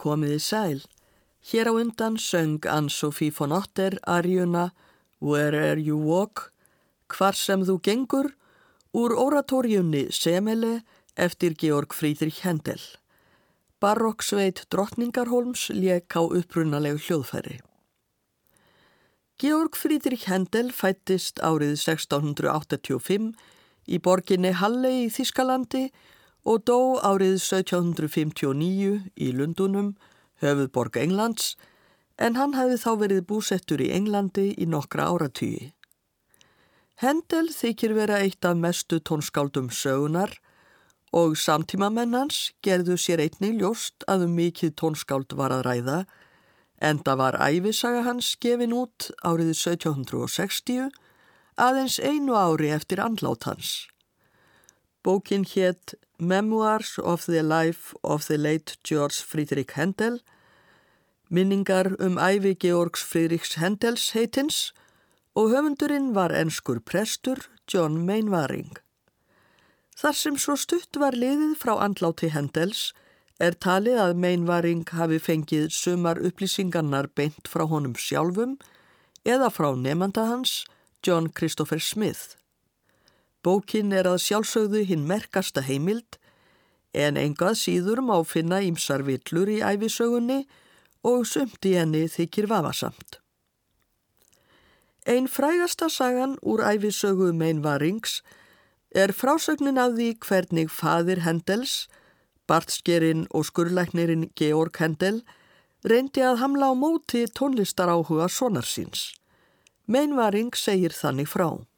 Komiði sæl. Hér á undan söng Ann-Sophie von Otter arjuna Where You Walk, Hvar sem þú gengur, úr oratorjunni Semele eftir Georg Friedrich Händel. Barokksveit Drottningarholms lék á upprunalegu hljóðfæri. Georg Friedrich Händel fættist árið 1685 í borginni Halle í Þískalandi og dó árið 1759 í Lundunum, höfuðborg Englands, en hann hefði þá verið búsettur í Englandi í nokkra áratýji. Hendel þykir vera eitt af mestu tónskáldum sögunar og samtímamennans gerðu sér einni ljóst að um mikið tónskáld var að ræða, enda var æfisaga hans gefin út árið 1760 aðeins einu ári eftir andlát hans. Bókin hétt Memoirs of the Life of the Late George Friedrich Handel, minningar um æfi Georgs Friedrichs Handels heitins og höfundurinn var enskur prestur John Mainwaring. Þar sem svo stutt var liðið frá andláti Handels er talið að Mainwaring hafi fengið sumar upplýsingarnar beint frá honum sjálfum eða frá nefnda hans John Christopher Smith. Bókin er að sjálfsögðu hinn merkasta heimild en engað síður má finna ímsar villur í æfisögunni og sumt í henni þykir vafasamt. Einn frægasta sagan úr æfisögu Mainvarings er frásögnin af því hvernig fadir Hendels, Bartskerinn og skurlæknirinn Georg Hendel reyndi að hamla á móti tónlistar áhuga sonarsins. Mainvaring segir þannig frá.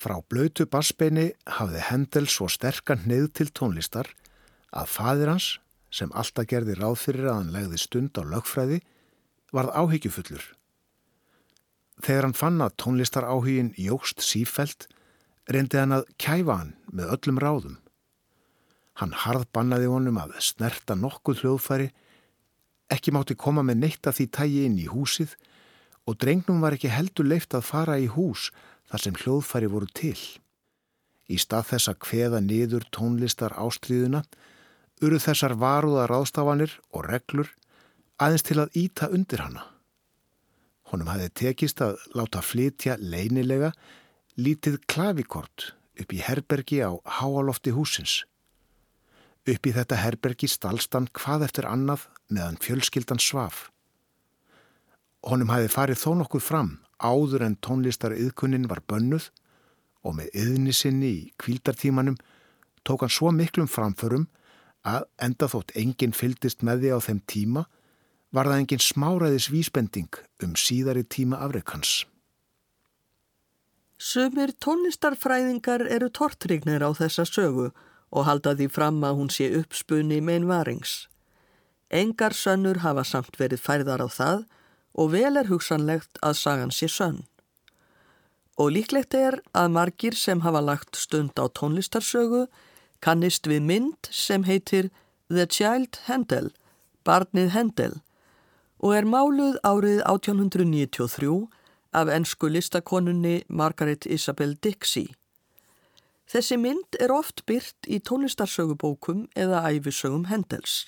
Frá blötu bassbeini hafði Hendel svo sterkan neyð til tónlistar að fadir hans, sem alltaf gerði ráð fyrir að hann legði stund á lögfræði, varð áhyggjufullur. Þegar hann fann að tónlistar áhugin jógst sífelt, reyndi hann að kæfa hann með öllum ráðum. Hann harð bannaði honum að snerta nokkuð hljóðfæri, ekki mátti koma með neitt að því tægi inn í húsið og drengnum var ekki heldur leift að fara í hús þar sem hljóðfæri voru til. Í stað þess að kveða niður tónlistar ástríðuna eru þessar varuða ráðstafanir og reglur aðeins til að íta undir hana. Honum hafði tekist að láta flytja leinilega lítið klavikort upp í herbergi á háalofti húsins. Upp í þetta herbergi stalstan hvað eftir annað meðan fjölskyldan svaf. Honum hafði farið þó nokkuð fram áður en tónlistar yðkunnin var bönnuð og með yðni sinni í kvíldartímanum tók hann svo miklum framförum að enda þótt enginn fyldist með því á þeim tíma var það enginn smáraðis vísbending um síðari tíma afreikans. Sumir tónlistarfræðingar eru tortrygnir á þessa sögu og halda því fram að hún sé uppspunni með einn varings. Engar sönnur hafa samt verið færðar á það og vel er hugsanlegt að sagan sé sönn. Og líklegt er að margir sem hafa lagt stund á tónlistarsögu kannist við mynd sem heitir The Child Handel, Barnið Handel og er máluð árið 1893 af ennsku listakonunni Margaret Isabel Dixie. Þessi mynd er oft byrt í tónlistarsögubókum eða æfisögum Handels.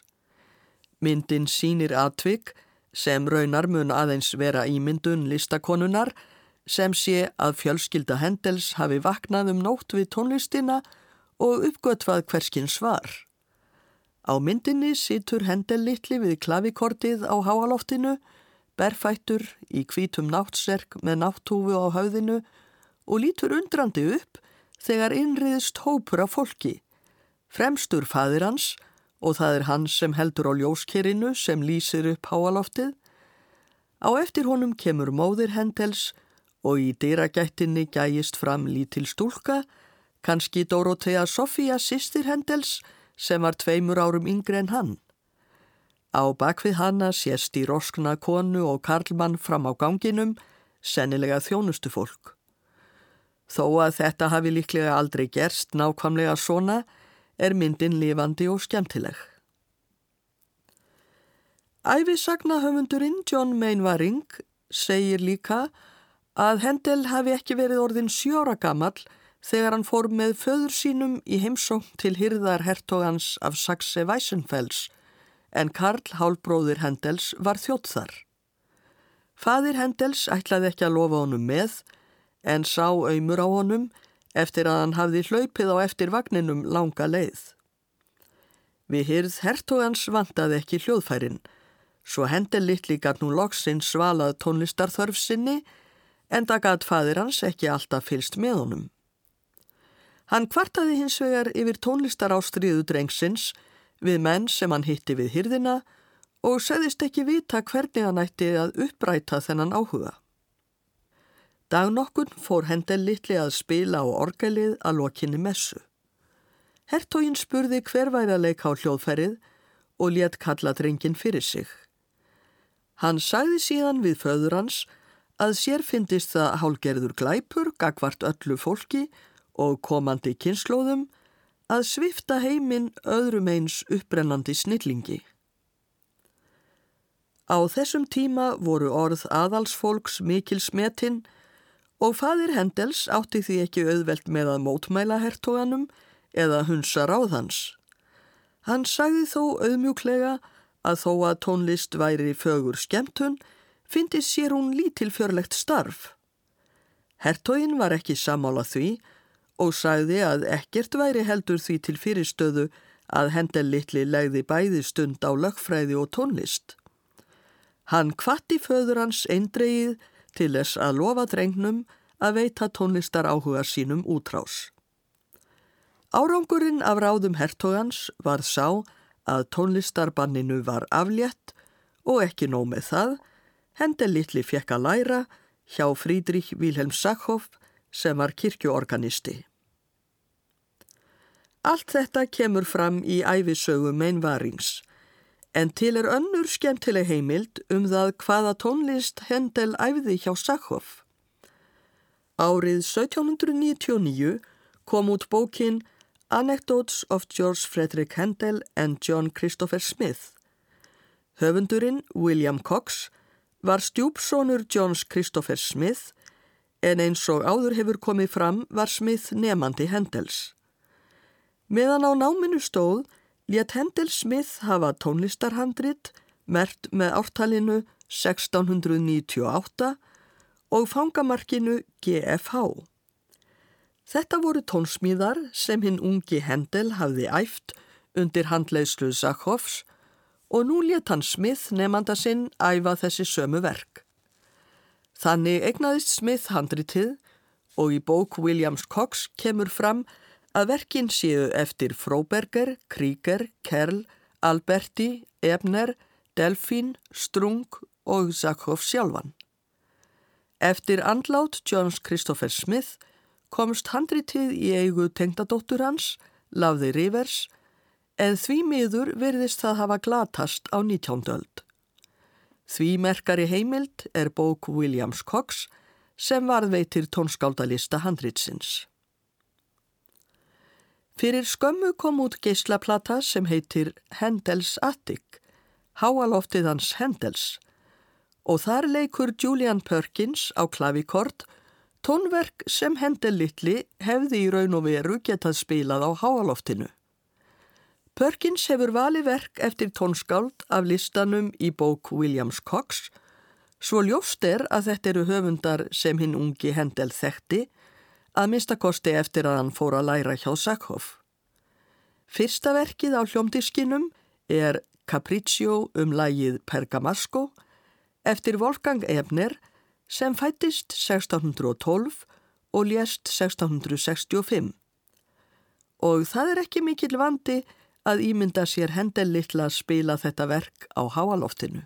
Myndin sínir atvik sem raunar mun aðeins vera ímyndun listakonunar sem sé að fjölskylda Hendels hafi vaknað um nótt við tónlistina og uppgötvað hverskinn svar. Á myndinni situr Hendel litli við klavikortið á háaloftinu, berfættur í kvítum náttserk með nátthúfu á höfðinu og lítur undrandi upp þegar innriðst hópur af fólki. Fremstur fadir hans og það er hann sem heldur á ljóskirinu sem lýsir upp háaloftið. Á eftir honum kemur móðir Hendels og í dyragættinni gæjist fram lítil stúlka, kannski Dorothea Sofía sýstir Hendels sem var tveimur árum yngre en hann. Á bakvið hanna sést í roskna konu og karlmann fram á ganginum, sennilega þjónustu fólk. Þó að þetta hafi líklega aldrei gerst nákvæmlega svona, er myndin lifandi og skemmtileg. Æfisagnahöfundurinn John Mainwaring segir líka að Hendel hafi ekki verið orðin sjóra gammal þegar hann fór með föður sínum í heimsókn til hyrðar hertogans af Saxe Weissenfels en Karl Hálbróðir Hendels var þjótt þar. Fadir Hendels ætlaði ekki að lofa honum með en sá auðmur á honum eftir að hann hafði hlaupið á eftir vagninum langa leið. Við hyrð hertogans vantaði ekki hljóðfærin, svo hendel litli gæt nú loksinn svalað tónlistarþörf sinni en það gæt fadir hans ekki alltaf fylst með honum. Hann kvartaði hins vegar yfir tónlistar ástriðu drengsins við menn sem hann hitti við hyrðina og söðist ekki vita hvernig hann ætti að uppræta þennan áhuga. Dagnokkun fór Hendel litli að spila á orgelið að lokinni messu. Hertógin spurði hver væri að leika á hljóðferið og létt kalla drengin fyrir sig. Hann sagði síðan við föður hans að sér fyndist það hálgerður glæpur, gagvart öllu fólki og komandi kynnslóðum að svifta heiminn öðrum eins upprennandi snillingi. Á þessum tíma voru orð aðalsfólks mikil smetinn og fadir Hendels átti því ekki auðvelt með að mótmæla hertoganum eða hunsa ráðhans. Hann sagði þó auðmjúklega að þó að tónlist væri fögur skemmtun, fyndist sér hún lítilfjörlegt starf. Hertógin var ekki samála því og sagði að ekkert væri heldur því til fyrirstöðu að Hendel litli legði bæði stund á lögfræði og tónlist. Hann kvatti föður hans eindreið til þess að lofa drengnum að veita tónlistar áhuga sínum útrás. Árangurinn af ráðum hertogans var sá að tónlistarbanninu var aflétt og ekki nóg með það, Hendel litli fekk að læra hjá Frídrik Vilhelm Sackhoff sem var kirkjuorganisti. Allt þetta kemur fram í æfisögu meinvarings, en til er önnur skemmtileg heimild um það hvaða tónlist Hendel æfði hjá Sackhoff. Árið 1799 kom út bókin Anecdotes of George Frederick Handel and John Christopher Smith. Höfundurinn William Cox var stjúpsónur Johns Christopher Smith en eins og áður hefur komið fram var Smith nefandi Handels. Meðan á náminu stóð létt Handel Smith hafa tónlistarhandrit mert með ártalinu 1698 og fangamarkinu GFH. Þetta voru tónsmíðar sem hinn ungi Hendel hafði æft undir handleyslu Zakhovs og nú let hann Smith nefnda sinn æfa þessi sömu verk. Þannig egnaðist Smith handritið og í bók Williams Cox kemur fram að verkin séu eftir Fróberger, Krieger, Kerl, Alberti, Ebner, Delfín, Strung og Zakhov sjálfan. Eftir andlát Johns Christopher Smith komst handritið í eigu tengdadóttur hans, Lafði Rivers, en því miður virðist það hafa glatast á 19. öld. Því merkari heimild er bók Williams Cox sem varðveitir tónskáldalista handritsins. Fyrir skömmu kom út geyslaplata sem heitir Hendels Attic, háaloftið hans Hendels, og þar leikur Julian Perkins á klavikort Tónverk sem Hendel litli hefði í raun og veru getað spilað á háaloftinu. Perkins hefur valið verk eftir tónskáld af listanum í bók Williams Cox, svo ljóst er að þetta eru höfundar sem hinn ungi Hendel þekkti, að minnstakosti eftir að hann fór að læra hjá Sackhoff. Fyrsta verkið á hljómdiskinum er Capriccio um lægið Pergamasco eftir Wolfgang Ebner sem fættist 1612 og lést 1665. Og það er ekki mikil vandi að ímynda sér hendel litla að spila þetta verk á háaloftinu.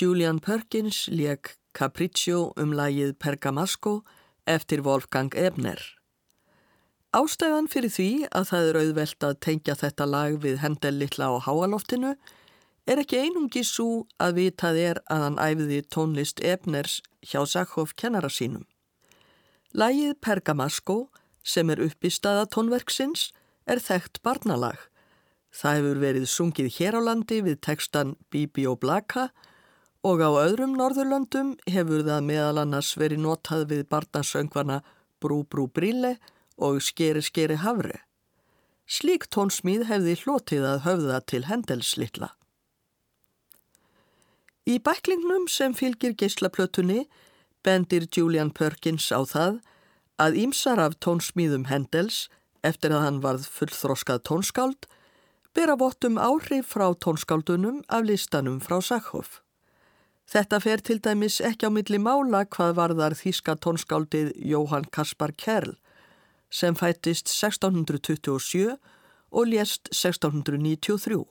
Julian Perkins leik Capriccio um lagið Pergamasco eftir Wolfgang Ebner. Ástæðan fyrir því að það er auðvelt að tengja þetta lag við hendel litla á háaloftinu er ekki einungi svo að vitað er að hann æfiði tónlist Ebners hjá Sakhoff kennara sínum. Lagið Pergamasco sem er uppi staða tónverksins er þekkt barnalag. Það hefur verið sungið hér á landi við tekstan Bibi og Blaka og á öðrum norðurlöndum hefur það meðal annars verið notað við barnasöngvana Brú Brú Brille og Skeri Skeri Havre. Slík tónsmíð hefði hlotið að höfða til hendelslittla. Í bæklingnum sem fylgir geyslaplötunni bendir Julian Perkins á það að ímsar af tónsmíðum hendels eftir að hann varð fullþroskað tónskáld bera vottum áhrif frá tónskáldunum af listanum frá Sakhoff. Þetta fer til dæmis ekki á milli mála hvað varðar þýska tónskáldið Jóhann Kaspar Kerl sem fættist 1627 og lést 1693.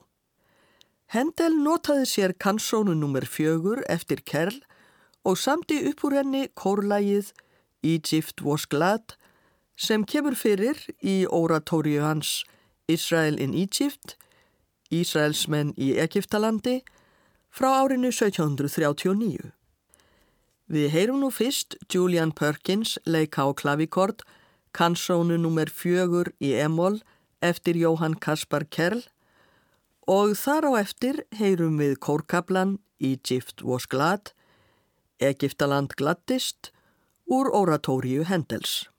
Hendel notaði sér kannsónu nr. 4 eftir Kerl og samti upp úr henni kórlægið Egypt was glad sem kemur fyrir í oratóriu hans Israel in Egypt, Ísraelsmenn í Egiptalandi frá árinu 1739. Við heyrum nú fyrst Julian Perkins leika á klavikord kannsónu nr. 4 í Emol eftir Jóhann Kaspar Kerl og þar á eftir heyrum við kórkablan Egypt was glad, Egiptaland gladdist úr oratóriu Hendels.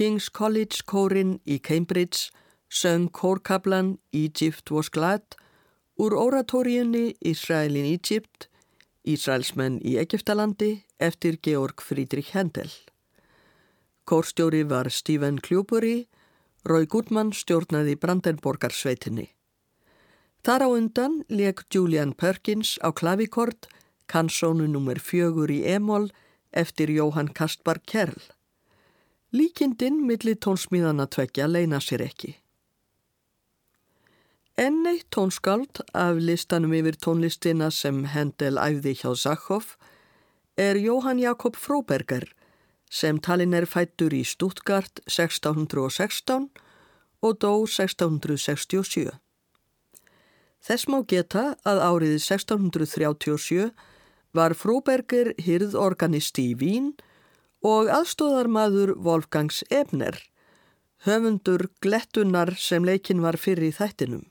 King's College kórin í Cambridge söng kórkablan Egypt was glad úr oratóriunni Israel in Egypt, Ísraelsmenn í Egiptalandi eftir Georg Friedrich Händel. Kórstjóri var Stephen Kljóburi, Rói Gutmann stjórnaði Brandenborgarsveitinni. Þar á undan leik Julian Perkins á klavikord kansónu nr. fjögur í Emol eftir Jóhann Kastbar Kerl. Líkindinn millir tónsmíðana tvekja leina sér ekki. Enn eitt tónskáld af listanum yfir tónlistina sem Hendel æfði hjá Zachow er Jóhann Jakob Fróberger sem talin er fættur í Stuttgart 1616 og dó 1667. Þess má geta að árið 1637 var Fróberger hyrðorganisti í Vín og aðstóðarmaður Wolfgangs Ebner, höfundur glettunar sem leikin var fyrir í þættinum.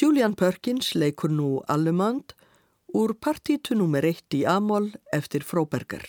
Julian Perkins leikur nú Allemand úr partítu nr. 1 í Amol eftir Fróberger.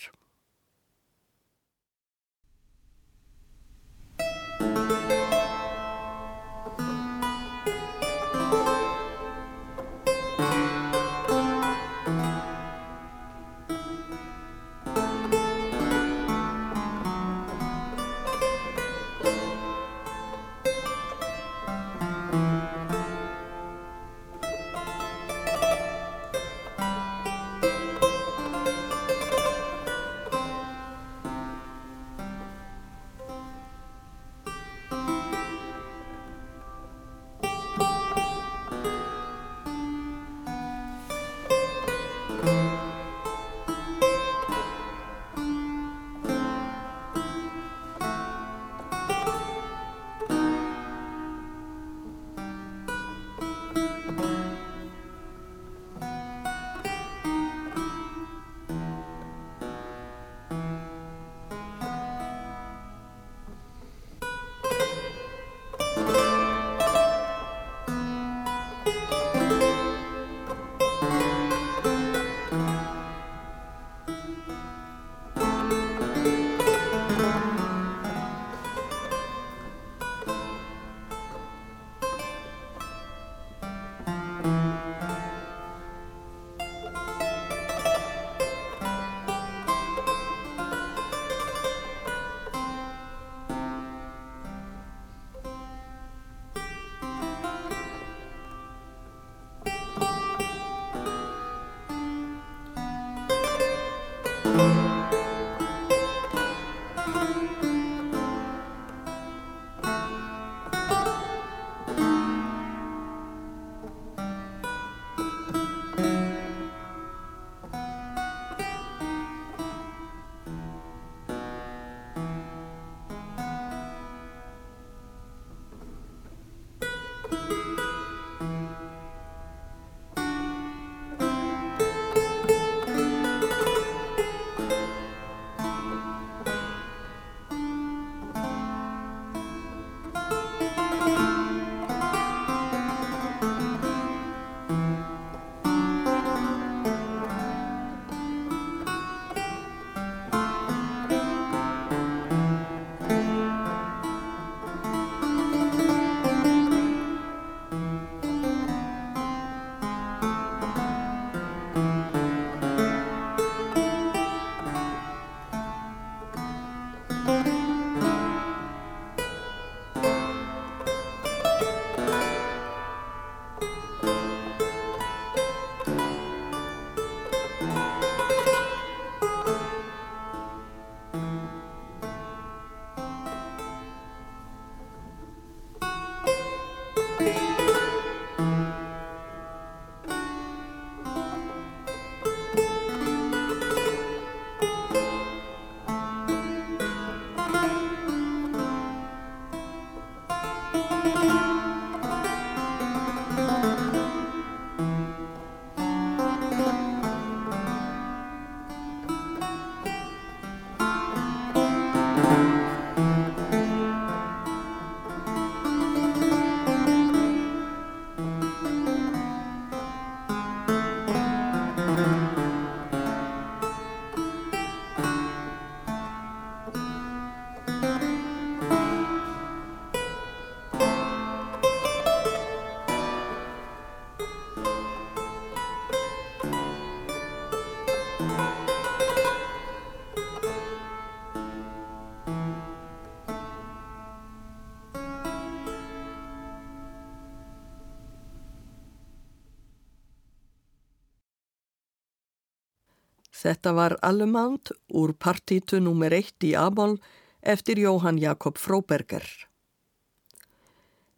Þetta var Allemant úr partítu nr. 1 í Amol eftir Jóhann Jakob Fróberger.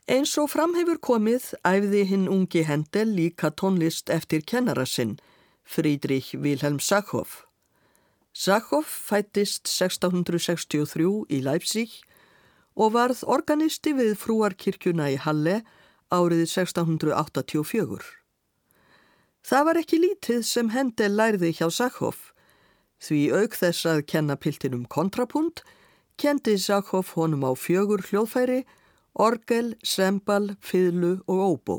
Eins og framhefur komið æfði hinn ungi Hendel líka tónlist eftir kennara sinn, Frídrich Wilhelm Sackhoff. Sackhoff fættist 1663 í Leipzig og varð organisti við frúarkirkjuna í Halle árið 1684. Það var ekki lítið sem Hendel lærði hjá Sackhoff, því auk þess að kenna piltinum kontrapunt, kendi Sackhoff honum á fjögur hljóðfæri, orgel, sembal, fiðlu og óbó.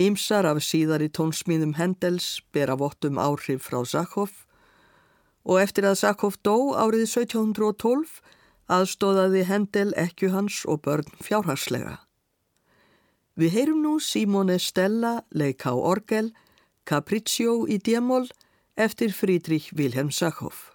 Ímsar af síðari tónsmýðum Hendels bera vottum áhrif frá Sackhoff og eftir að Sackhoff dó árið 1712 aðstóðaði Hendel ekku hans og börn fjárhagslega. Við heyrum nú Simone Stella leika á orgel, Capriccio í démol eftir Frídrich Wilhelm Sackhoff.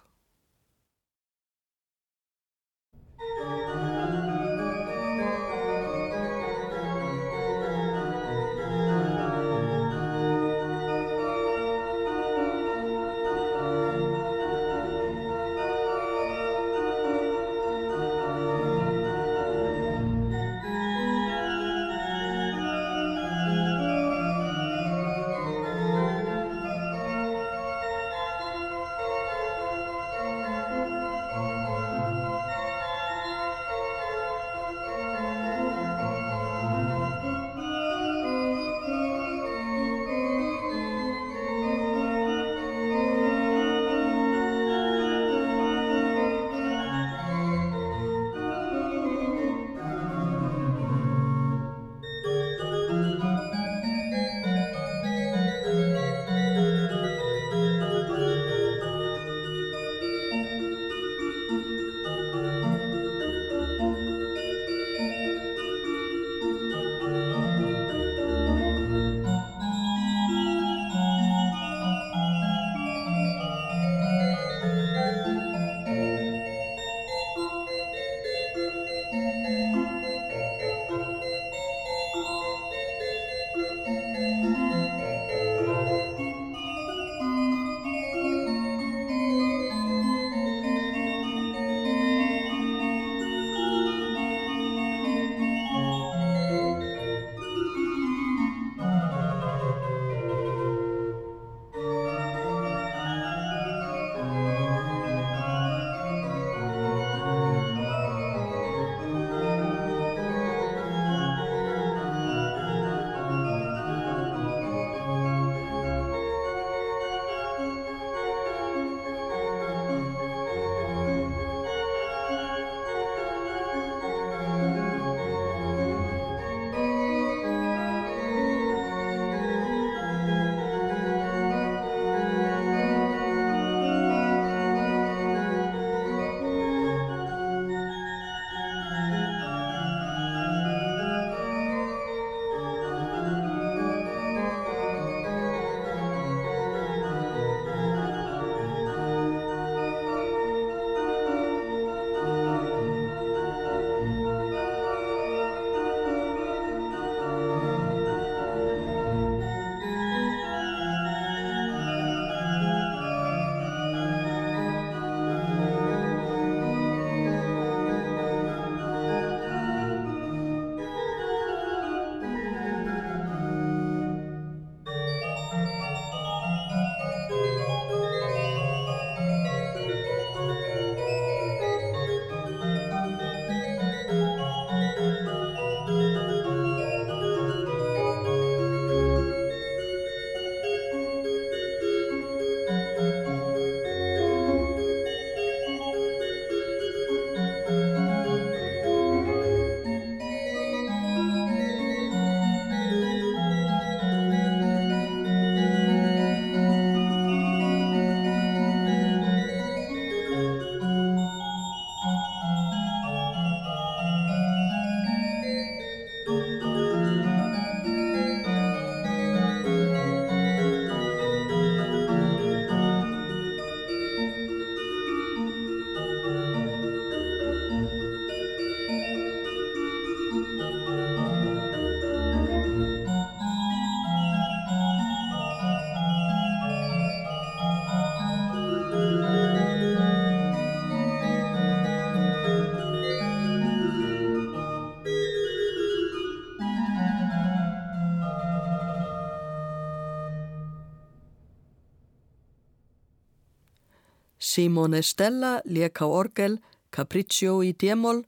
Simone Stella leka orgel Capriccio í Démol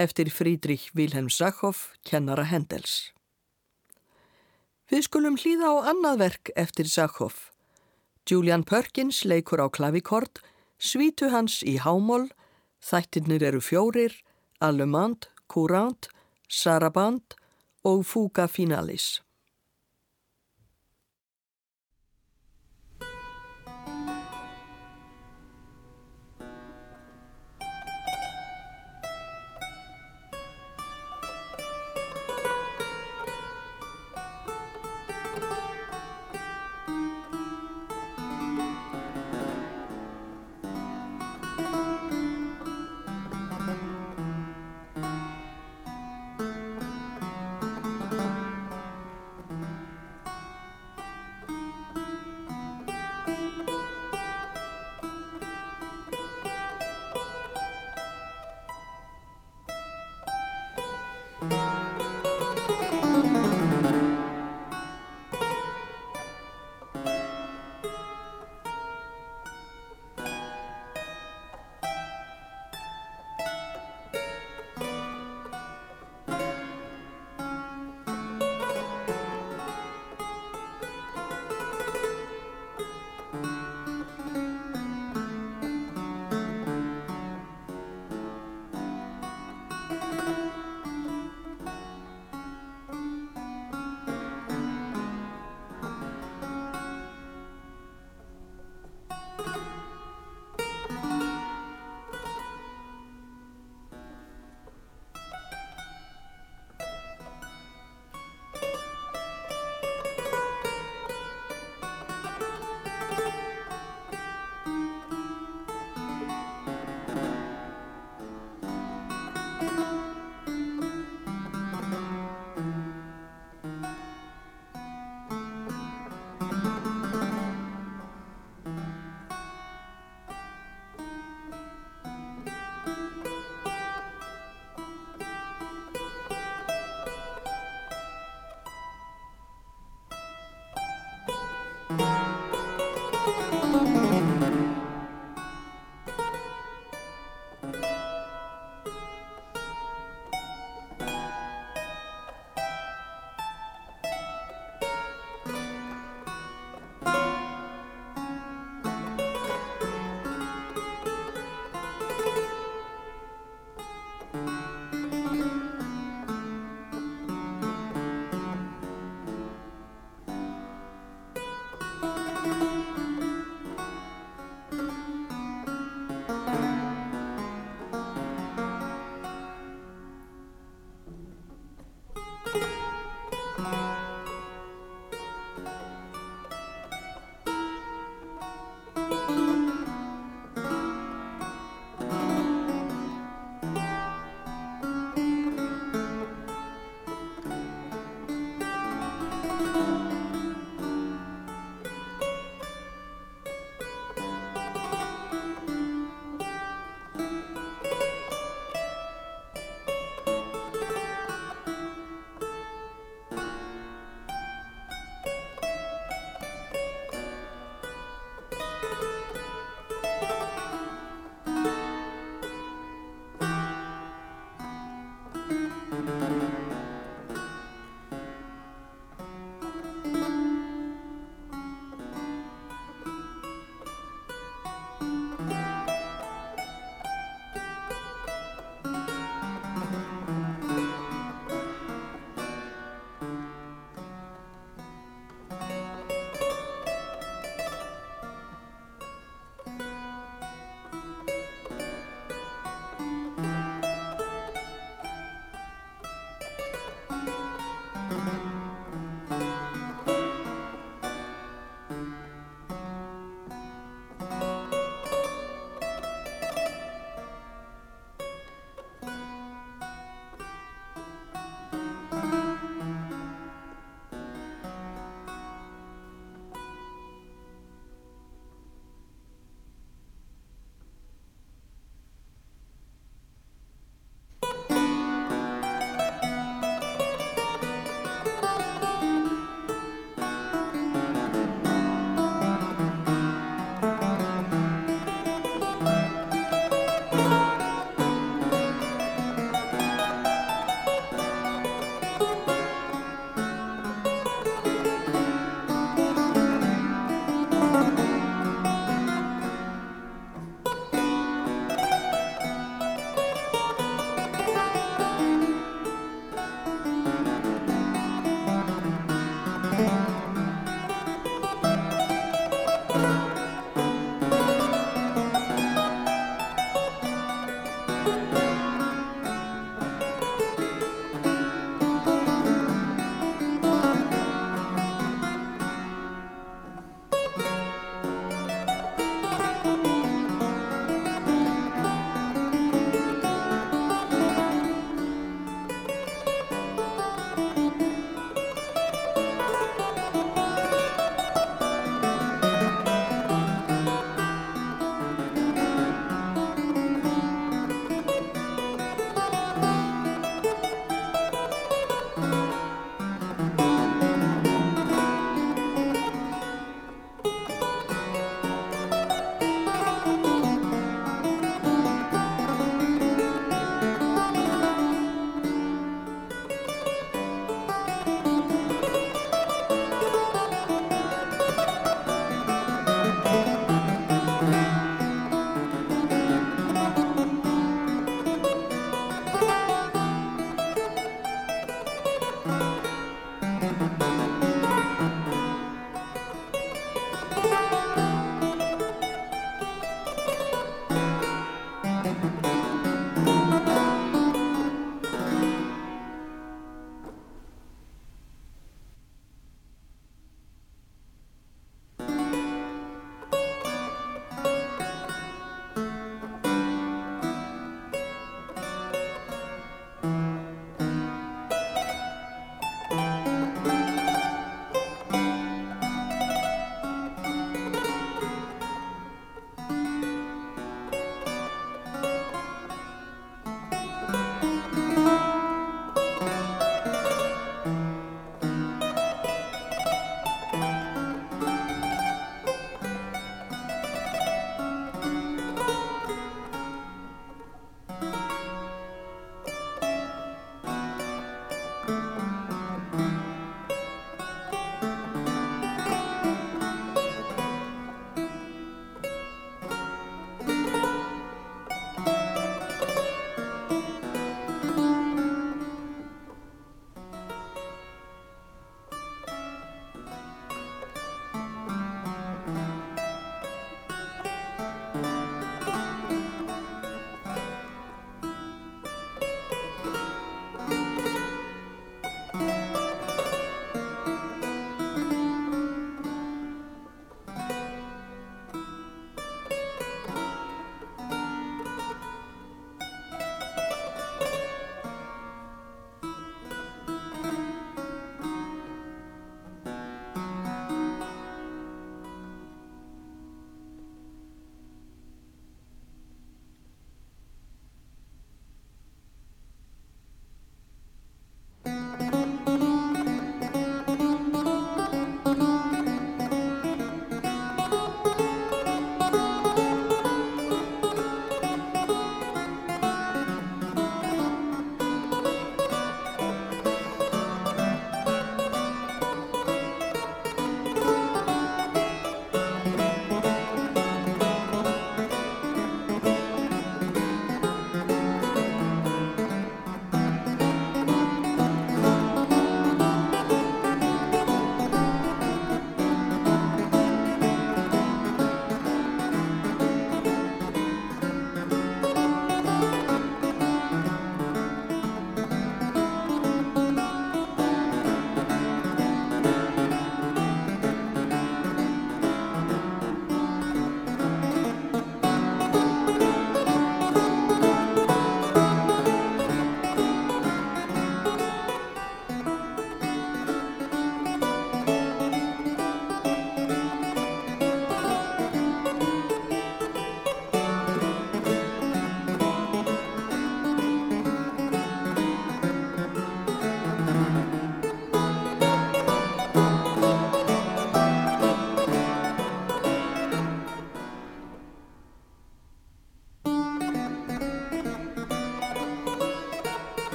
eftir Friedrich Wilhelm Sachow, kennara Hendels. Við skulum hlýða á annað verk eftir Sachow. Julian Perkins leikur á klavikord, svítu hans í hámól, þættirnir eru fjórir, Allemand, Courant, Saraband og Fuga Finalis.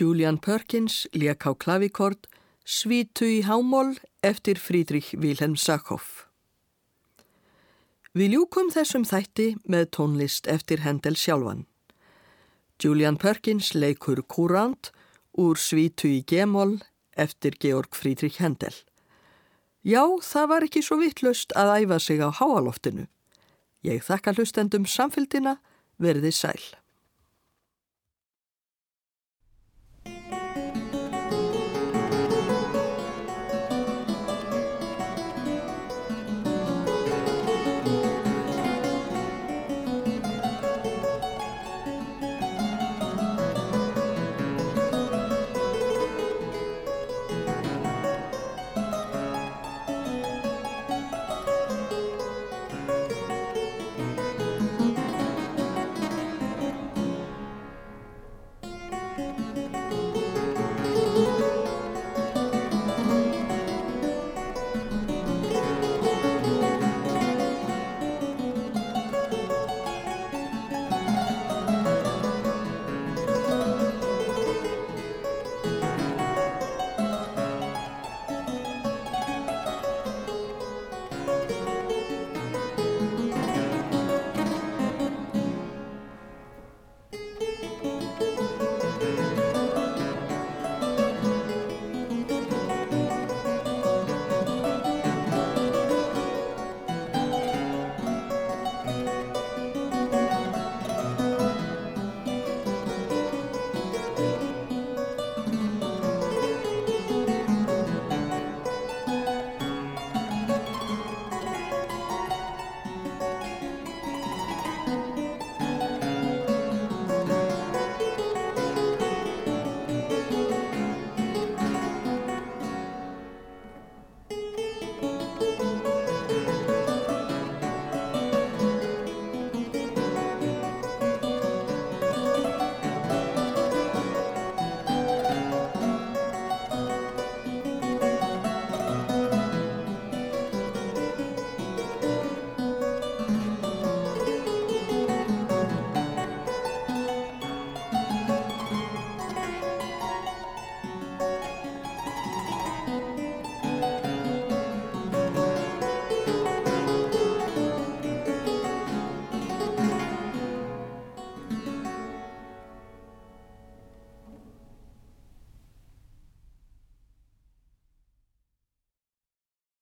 Julian Perkins lék á klavikord Svítu í hámól eftir Frídrich Wilhelm Sakhoff. Við ljúkum þessum þætti með tónlist eftir Hendel sjálfan. Julian Perkins leikur Courant úr Svítu í gemól eftir Georg Frídrich Hendel. Já, það var ekki svo vittlust að æfa sig á háaloftinu. Ég þakka hlustendum samfélgina, verði sæl.